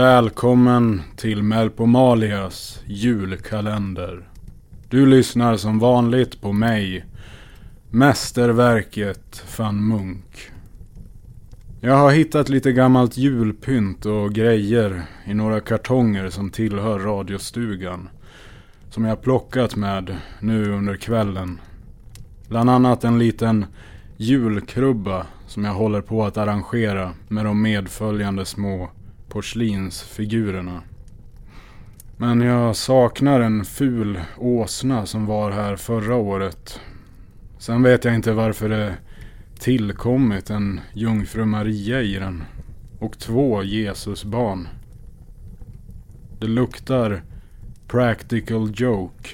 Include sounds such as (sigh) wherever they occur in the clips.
Välkommen till Melpomalias julkalender. Du lyssnar som vanligt på mig, Mästerverket van Munk. Jag har hittat lite gammalt julpynt och grejer i några kartonger som tillhör radiostugan. Som jag plockat med nu under kvällen. Bland annat en liten julkrubba som jag håller på att arrangera med de medföljande små porslinsfigurerna. Men jag saknar en ful åsna som var här förra året. Sen vet jag inte varför det tillkommit en jungfru Maria i den. Och två Jesusbarn. Det luktar practical joke.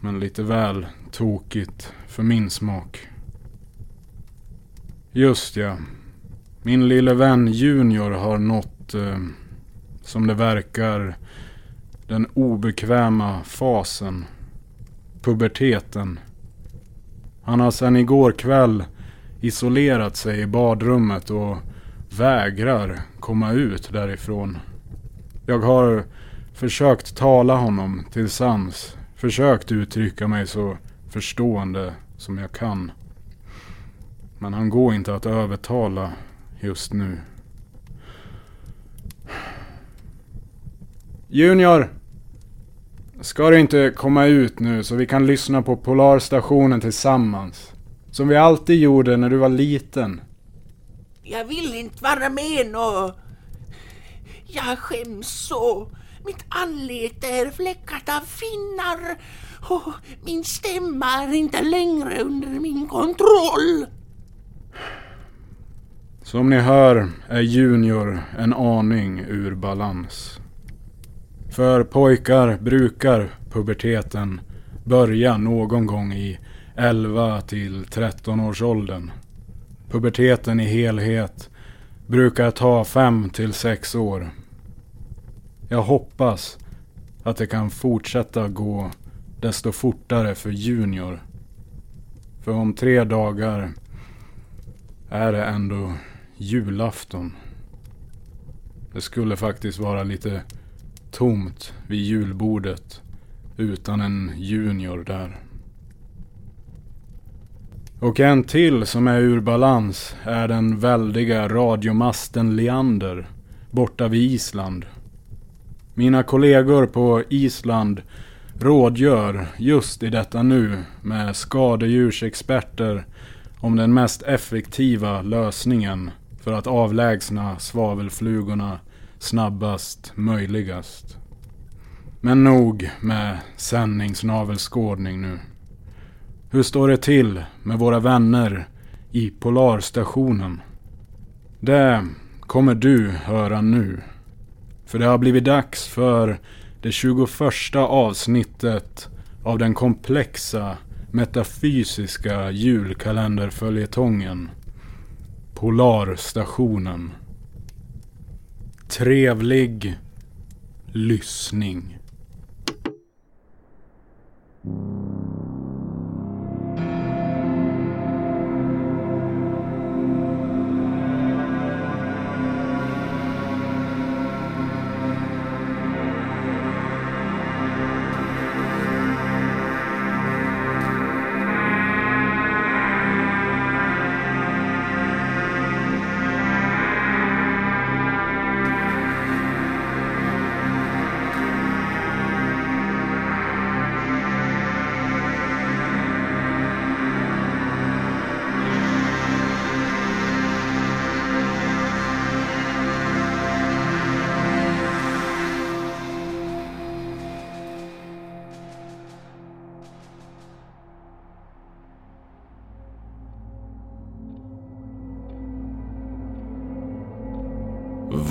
Men lite väl tokigt för min smak. Just ja. Min lille vän Junior har nått, Eh, som det verkar, den obekväma fasen. Puberteten. Han har sedan igår kväll isolerat sig i badrummet och vägrar komma ut därifrån. Jag har försökt tala honom till sans. Försökt uttrycka mig så förstående som jag kan. Men han går inte att övertala just nu. Junior! Ska du inte komma ut nu så vi kan lyssna på Polarstationen tillsammans? Som vi alltid gjorde när du var liten. Jag vill inte vara med nå. Jag skäms så. Mitt anlete är fläckat av finnar och min stämma är inte längre under min kontroll. Som ni hör är Junior en aning ur balans. För pojkar brukar puberteten börja någon gång i 11 till 13 års åldern. Puberteten i helhet brukar ta 5 till 6 år. Jag hoppas att det kan fortsätta gå desto fortare för Junior. För om tre dagar är det ändå julafton. Det skulle faktiskt vara lite tomt vid julbordet utan en junior där. Och en till som är ur balans är den väldiga radiomasten Leander borta vid Island. Mina kollegor på Island rådgör just i detta nu med skadedjursexperter om den mest effektiva lösningen för att avlägsna svavelflugorna snabbast möjligast. Men nog med sändningsnavelskådning nu. Hur står det till med våra vänner i Polarstationen? Det kommer du höra nu. För det har blivit dags för det 21 avsnittet av den komplexa metafysiska julkalenderföljetongen Polarstationen. Trevlig lyssning.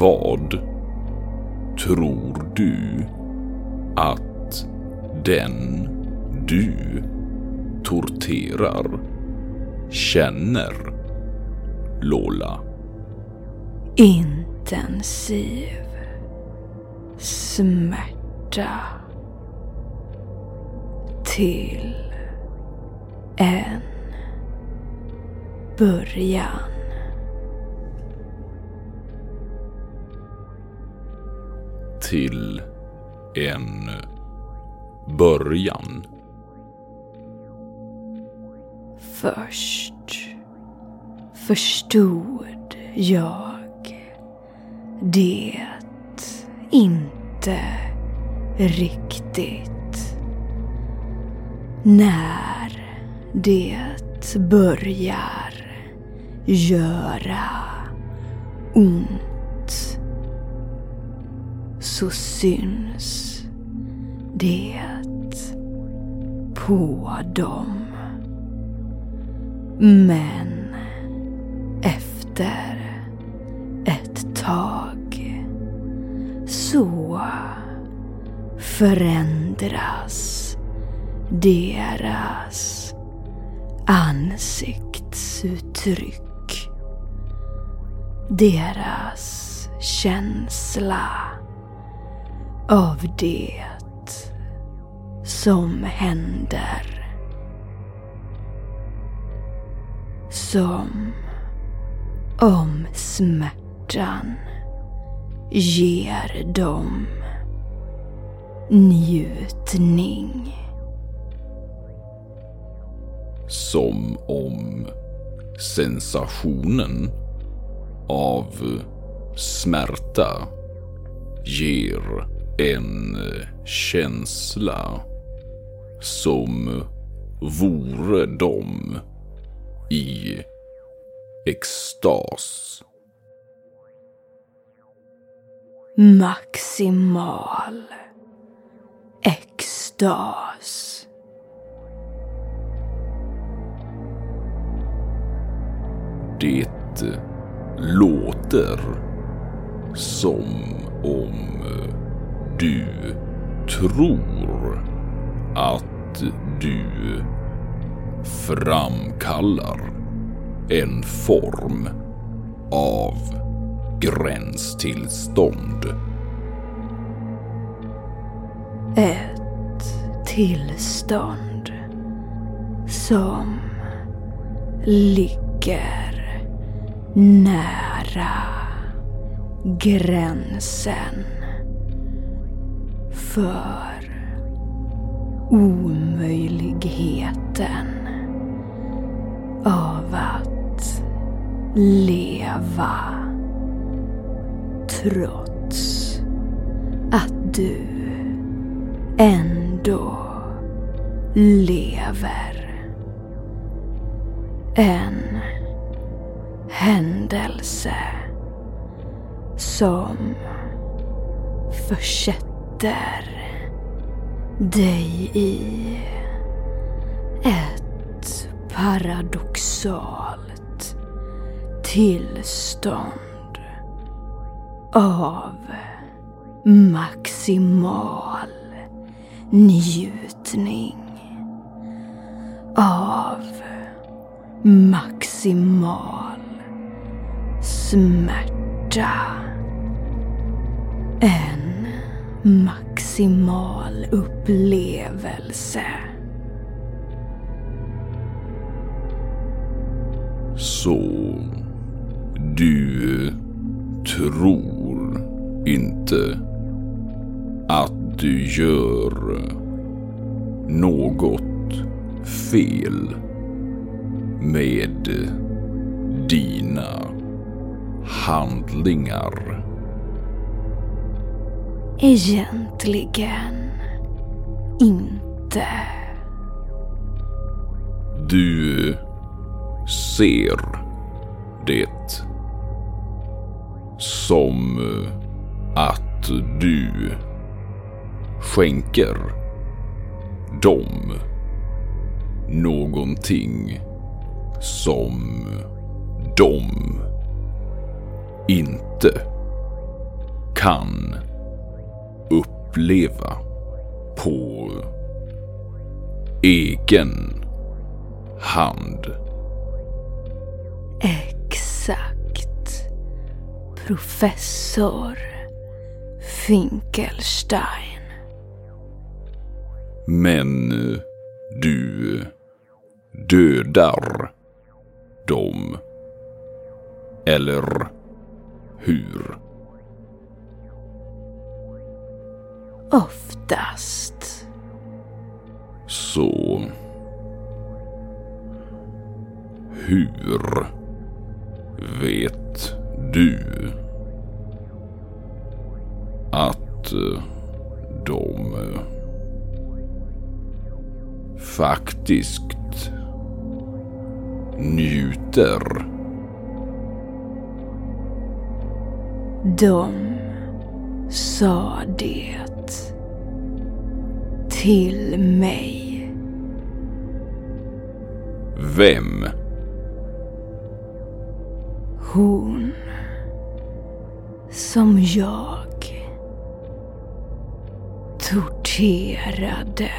Vad tror du att den du torterar känner, Lola? Intensiv smärta till en början. Till en början. Först förstod jag det inte riktigt. När det börjar göra ont så syns det på dem. Men efter ett tag så förändras deras ansiktsuttryck. Deras känsla av det som händer. Som om smärtan ger dem njutning. Som om sensationen av smärta ger en känsla som vore de i extas. Maximal extas. Det låter som om du tror att du framkallar en form av gränstillstånd. Ett tillstånd som ligger nära gränsen för omöjligheten av att leva trots att du ändå lever. En händelse som försätter dig i ett paradoxalt tillstånd av maximal njutning av maximal smärta. En maximal upplevelse. Så du tror inte att du gör något fel med dina handlingar. Egentligen inte. Du ser det som att du skänker dem någonting som de inte kan uppleva på egen hand. Exakt. Professor Finkelstein. Men du dödar dem. Eller hur? Oftast. Så... Hur vet du att eh, de eh, faktiskt njuter? De sa det till mig. Vem? Hon som jag torterade.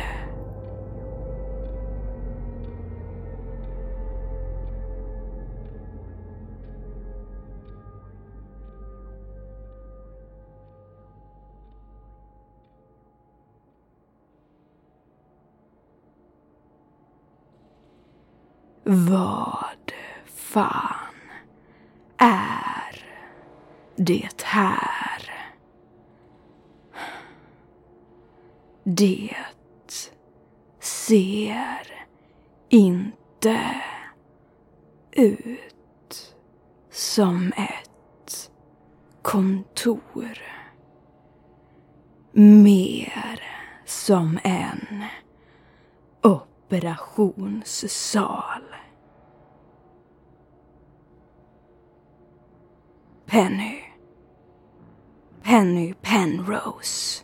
Vad fan är det här? Det ser inte ut som ett kontor. Mer som en operationssal. Penny. Penny Penrose.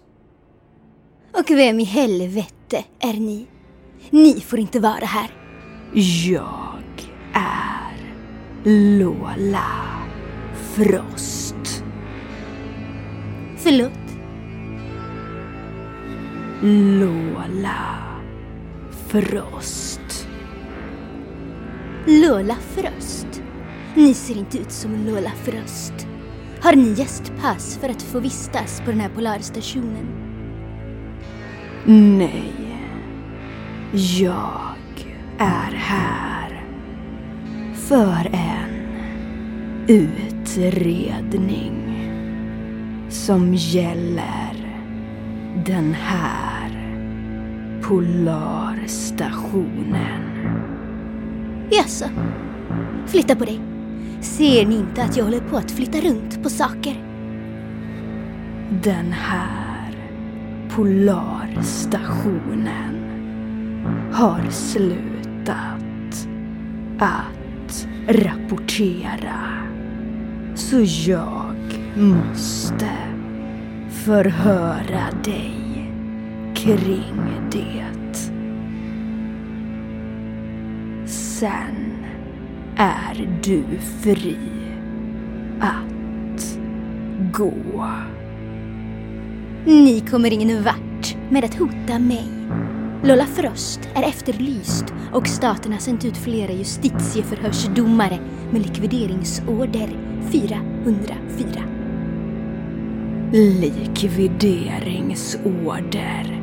Och vem i helvete är ni? Ni får inte vara här. Jag är Lola Frost. Förlåt? Lola Frost. Lola Frost? Ni ser inte ut som Lola Frost. Har ni gästpass för att få vistas på den här polarstationen? Nej. Jag är här för en utredning som gäller den här polarstationen. Jaså? Flytta på dig. Ser ni inte att jag håller på att flytta runt på saker? Den här polarstationen har slutat att rapportera. Så jag måste förhöra dig kring det. Sen är du fri att gå. Ni kommer ingen vart med att hota mig. Lola Frost är efterlyst och staten har sänt ut flera justitieförhörsdomare med likvideringsorder 404. Likvideringsorder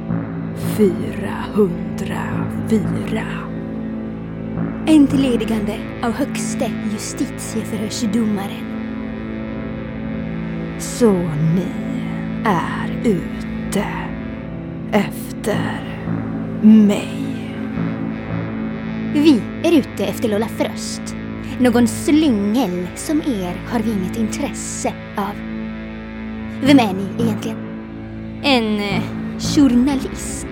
404. Entledigande av högste justitieförhörsdomaren. Så ni är ute efter mig. Vi är ute efter Lola Fröst. Någon slyngel som er har vi inget intresse av. Vem är ni egentligen? En eh, journalist?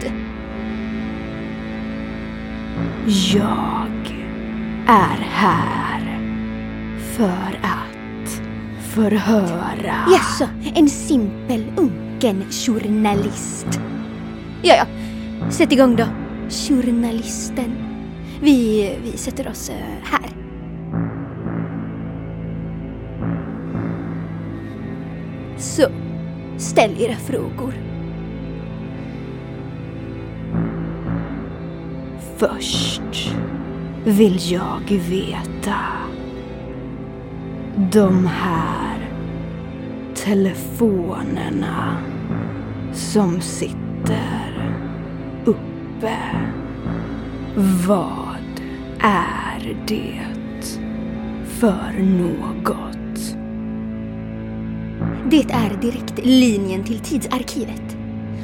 Jag är här för att förhöra. Jaså, en simpel unken journalist. Ja, ja. Sätt igång då, journalisten. Vi, vi sätter oss eh, här. Så, ställ era frågor. Först vill jag veta. De här telefonerna som sitter uppe. Vad är det för något? Det är direktlinjen till tidsarkivet.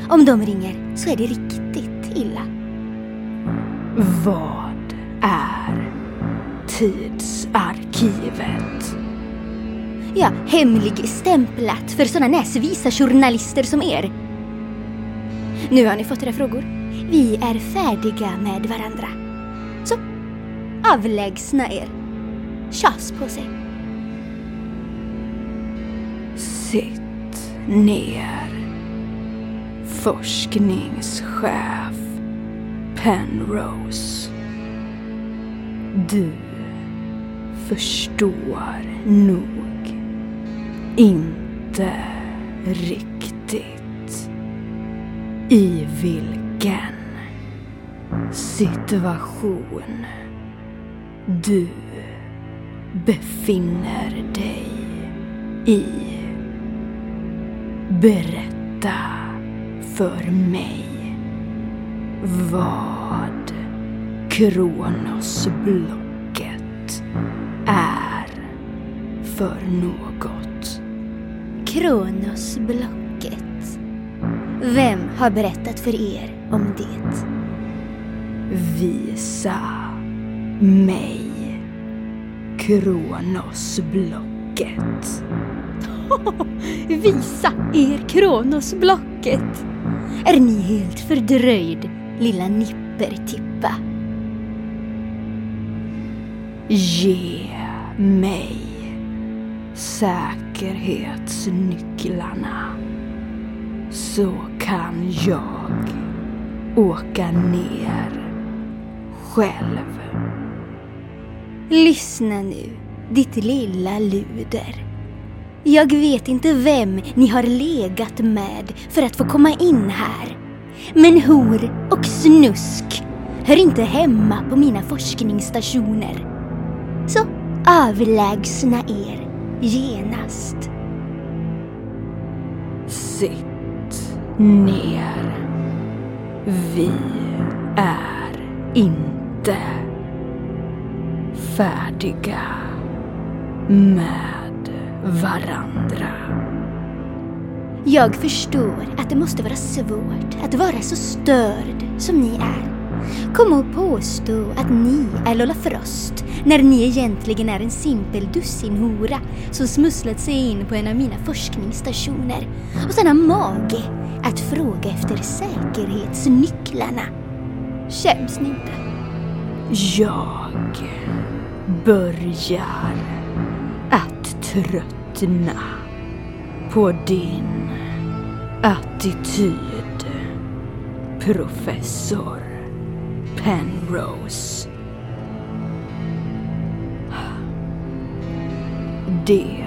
Om de ringer så är det riktigt illa. Vad är tidsarkivet? Ja, hemligstämplat för såna näsvisa journalister som er. Nu har ni fått era frågor. Vi är färdiga med varandra. Så, avlägsna er. Tjas på sig. Sitt ner. Forskningschef Penrose. Du förstår nog inte riktigt i vilken situation du befinner dig i. Berätta för mig vad Kronos Kronosblocket för något. Kronosblocket. Vem har berättat för er om det? Visa mig Kronosblocket. (laughs) Visa er Kronosblocket! Är ni helt fördröjd, lilla nippertippa? Ge mig säkerhetsnycklarna så kan jag åka ner själv. Lyssna nu, ditt lilla luder. Jag vet inte vem ni har legat med för att få komma in här. Men hor och snusk hör inte hemma på mina forskningsstationer. Så avlägsna er genast. Sitt ner. Vi är inte färdiga med varandra. Jag förstår att det måste vara svårt att vara så störd som ni är. Kom och påstå att ni är Lola Frost när ni egentligen är en simpel dussinhora som smusslat sig in på en av mina forskningsstationer och sen har mage att fråga efter säkerhetsnycklarna. Skäms ni inte? Jag börjar att tröttna på din attityd, professor Penrose. Det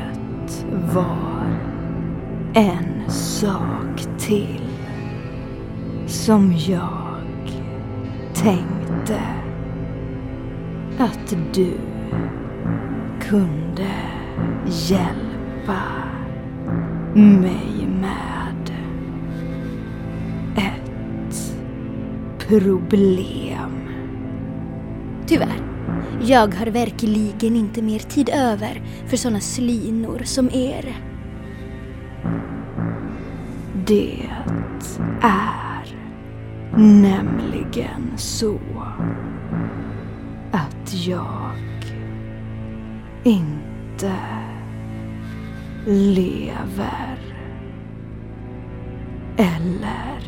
var en sak till som jag tänkte att du kunde hjälpa mig med. Ett problem. Tyvärr. Jag har verkligen inte mer tid över för såna slinor som er. Det är nämligen så att jag inte lever. Eller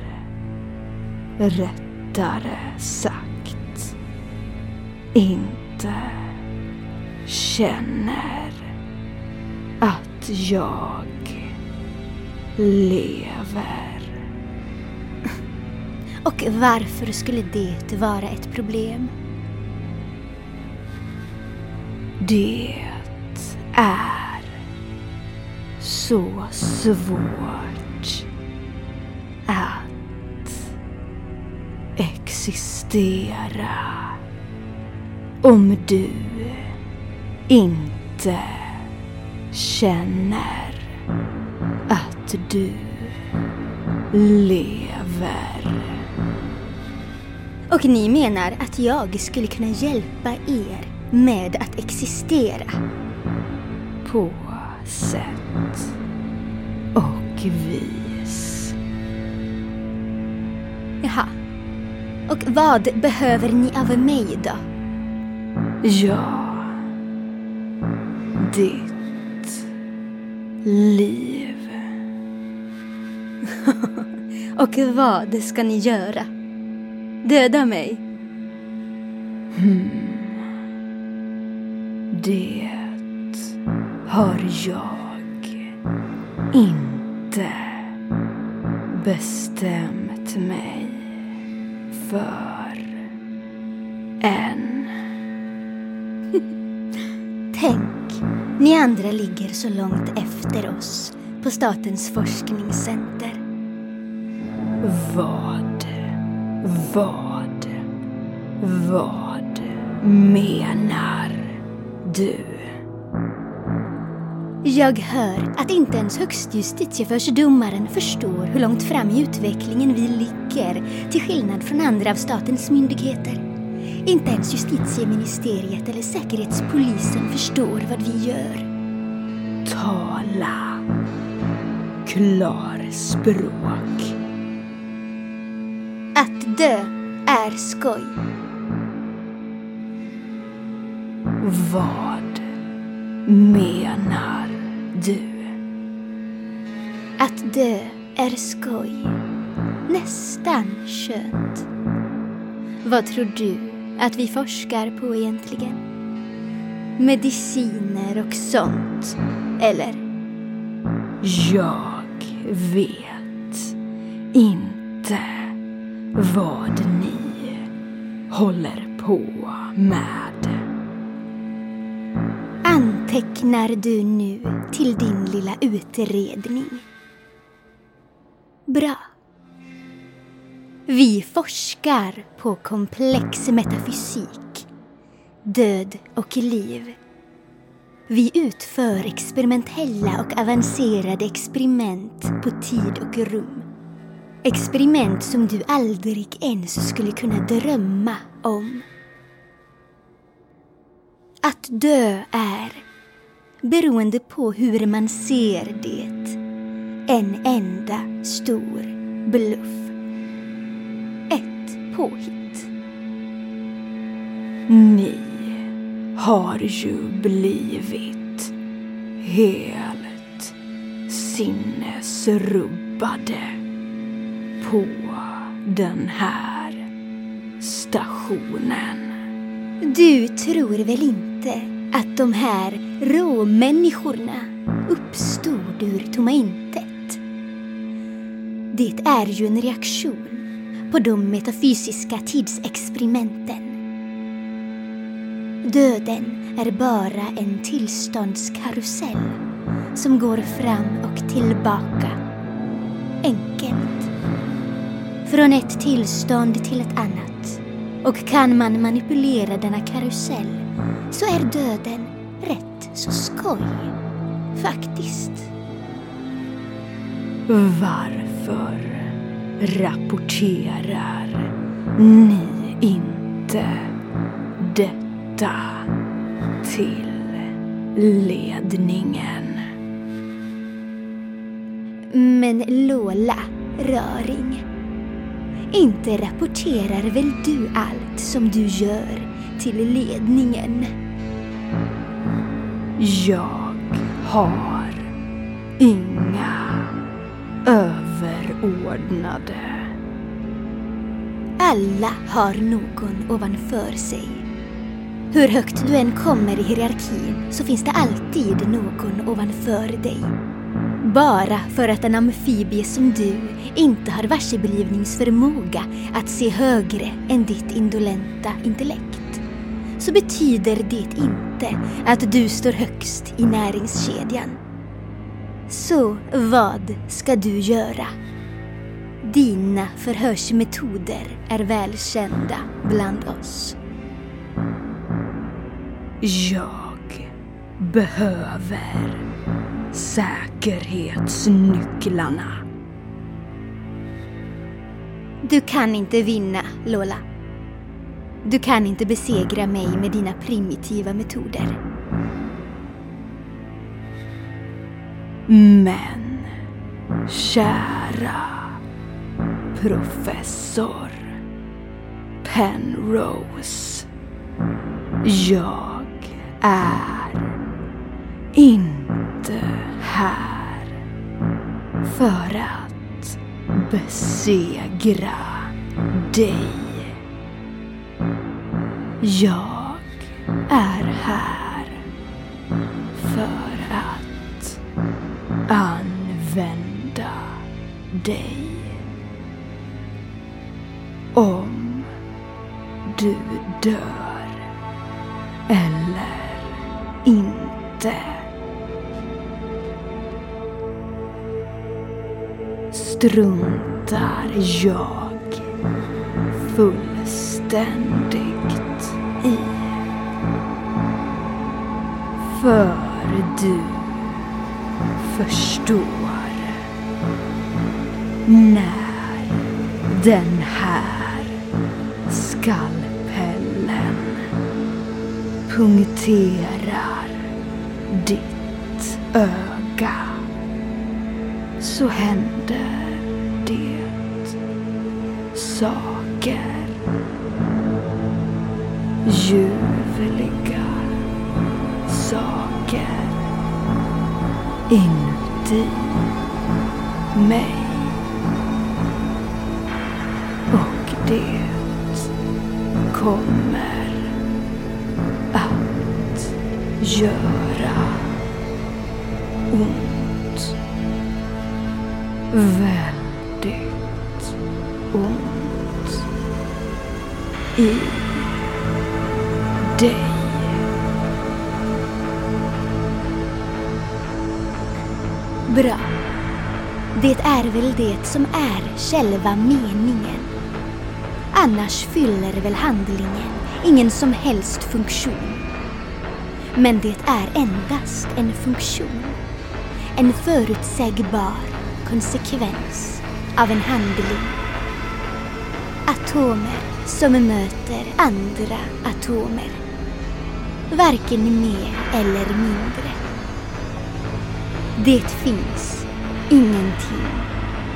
rättare sagt inte känner att jag lever. (laughs) Och varför skulle det vara ett problem? Det är så svårt att existera om du inte känner att du lever. Och ni menar att jag skulle kunna hjälpa er med att existera? På sätt och vis. Och vad behöver ni av mig då? Ja, ditt liv. (laughs) Och vad ska ni göra? Döda mig? Hmm. Det har jag inte bestämt mig för än. Tänk, ni andra ligger så långt efter oss på Statens forskningscenter. Vad, vad, vad menar du? Jag hör att inte ens högstjustitieförsdomaren förstår hur långt fram i utvecklingen vi ligger till skillnad från andra av statens myndigheter. Inte ens justitieministeriet eller säkerhetspolisen förstår vad vi gör. Tala klarspråk. Att dö är skoj. Vad menar du? Att dö är skoj. Nästan skönt. Vad tror du att vi forskar på egentligen? Mediciner och sånt, eller? Jag vet inte vad ni håller på med. Antecknar du nu till din lilla utredning? Bra. Vi forskar på komplex metafysik, död och liv. Vi utför experimentella och avancerade experiment på tid och rum. Experiment som du aldrig ens skulle kunna drömma om. Att dö är, beroende på hur man ser det, en enda stor bluff. Påhitt. Ni har ju blivit helt sinnesrubbade på den här stationen. Du tror väl inte att de här råmänniskorna uppstod ur tomma intet? Det är ju en reaktion på de metafysiska tidsexperimenten. Döden är bara en tillståndskarusell som går fram och tillbaka. Enkelt. Från ett tillstånd till ett annat. Och kan man manipulera denna karusell så är döden rätt så skoj. Faktiskt. Varför rapporterar ni inte detta till ledningen? Men Lola Röring, inte rapporterar väl du allt som du gör till ledningen? Jag har inga oordnade. Alla har någon ovanför sig. Hur högt du än kommer i hierarkin så finns det alltid någon ovanför dig. Bara för att en amfibie som du inte har varseblivningsförmåga att se högre än ditt indolenta intellekt så betyder det inte att du står högst i näringskedjan. Så vad ska du göra? Dina förhörsmetoder är välkända bland oss. Jag behöver säkerhetsnycklarna. Du kan inte vinna, Lola. Du kan inte besegra mig med dina primitiva metoder. Men, kära professor. Penrose. Jag är inte här för att besegra dig. Jag är här för att använda dig. Om du dör eller inte. Struntar jag fullständigt i. För du förstår när den här skalpellen punkterar ditt öga så händer det saker. Ljuvliga saker inuti mig. Och det kommer att göra ont. Väldigt ont. I dig. Bra. Det är väl det som är själva meningen. Annars fyller väl handlingen ingen som helst funktion. Men det är endast en funktion. En förutsägbar konsekvens av en handling. Atomer som möter andra atomer. Varken mer eller mindre. Det finns ingenting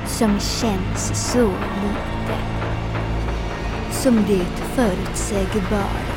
som känns så likt som det förutsägbara.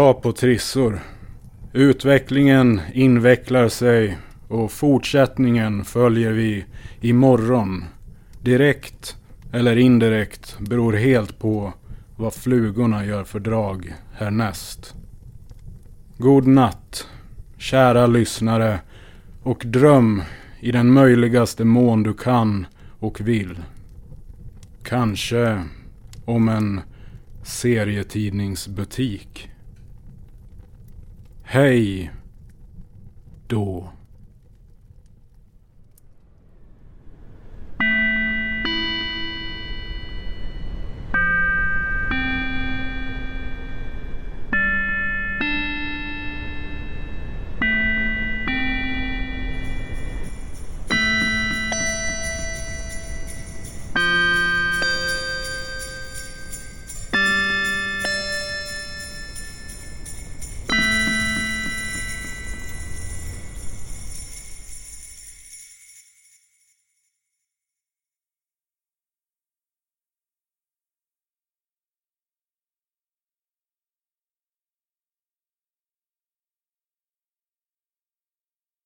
Bra på trissor. Utvecklingen invecklar sig och fortsättningen följer vi imorgon. Direkt eller indirekt beror helt på vad flugorna gör för drag härnäst. God natt, kära lyssnare och dröm i den möjligaste mån du kan och vill. Kanske om en serietidningsbutik. Hej då.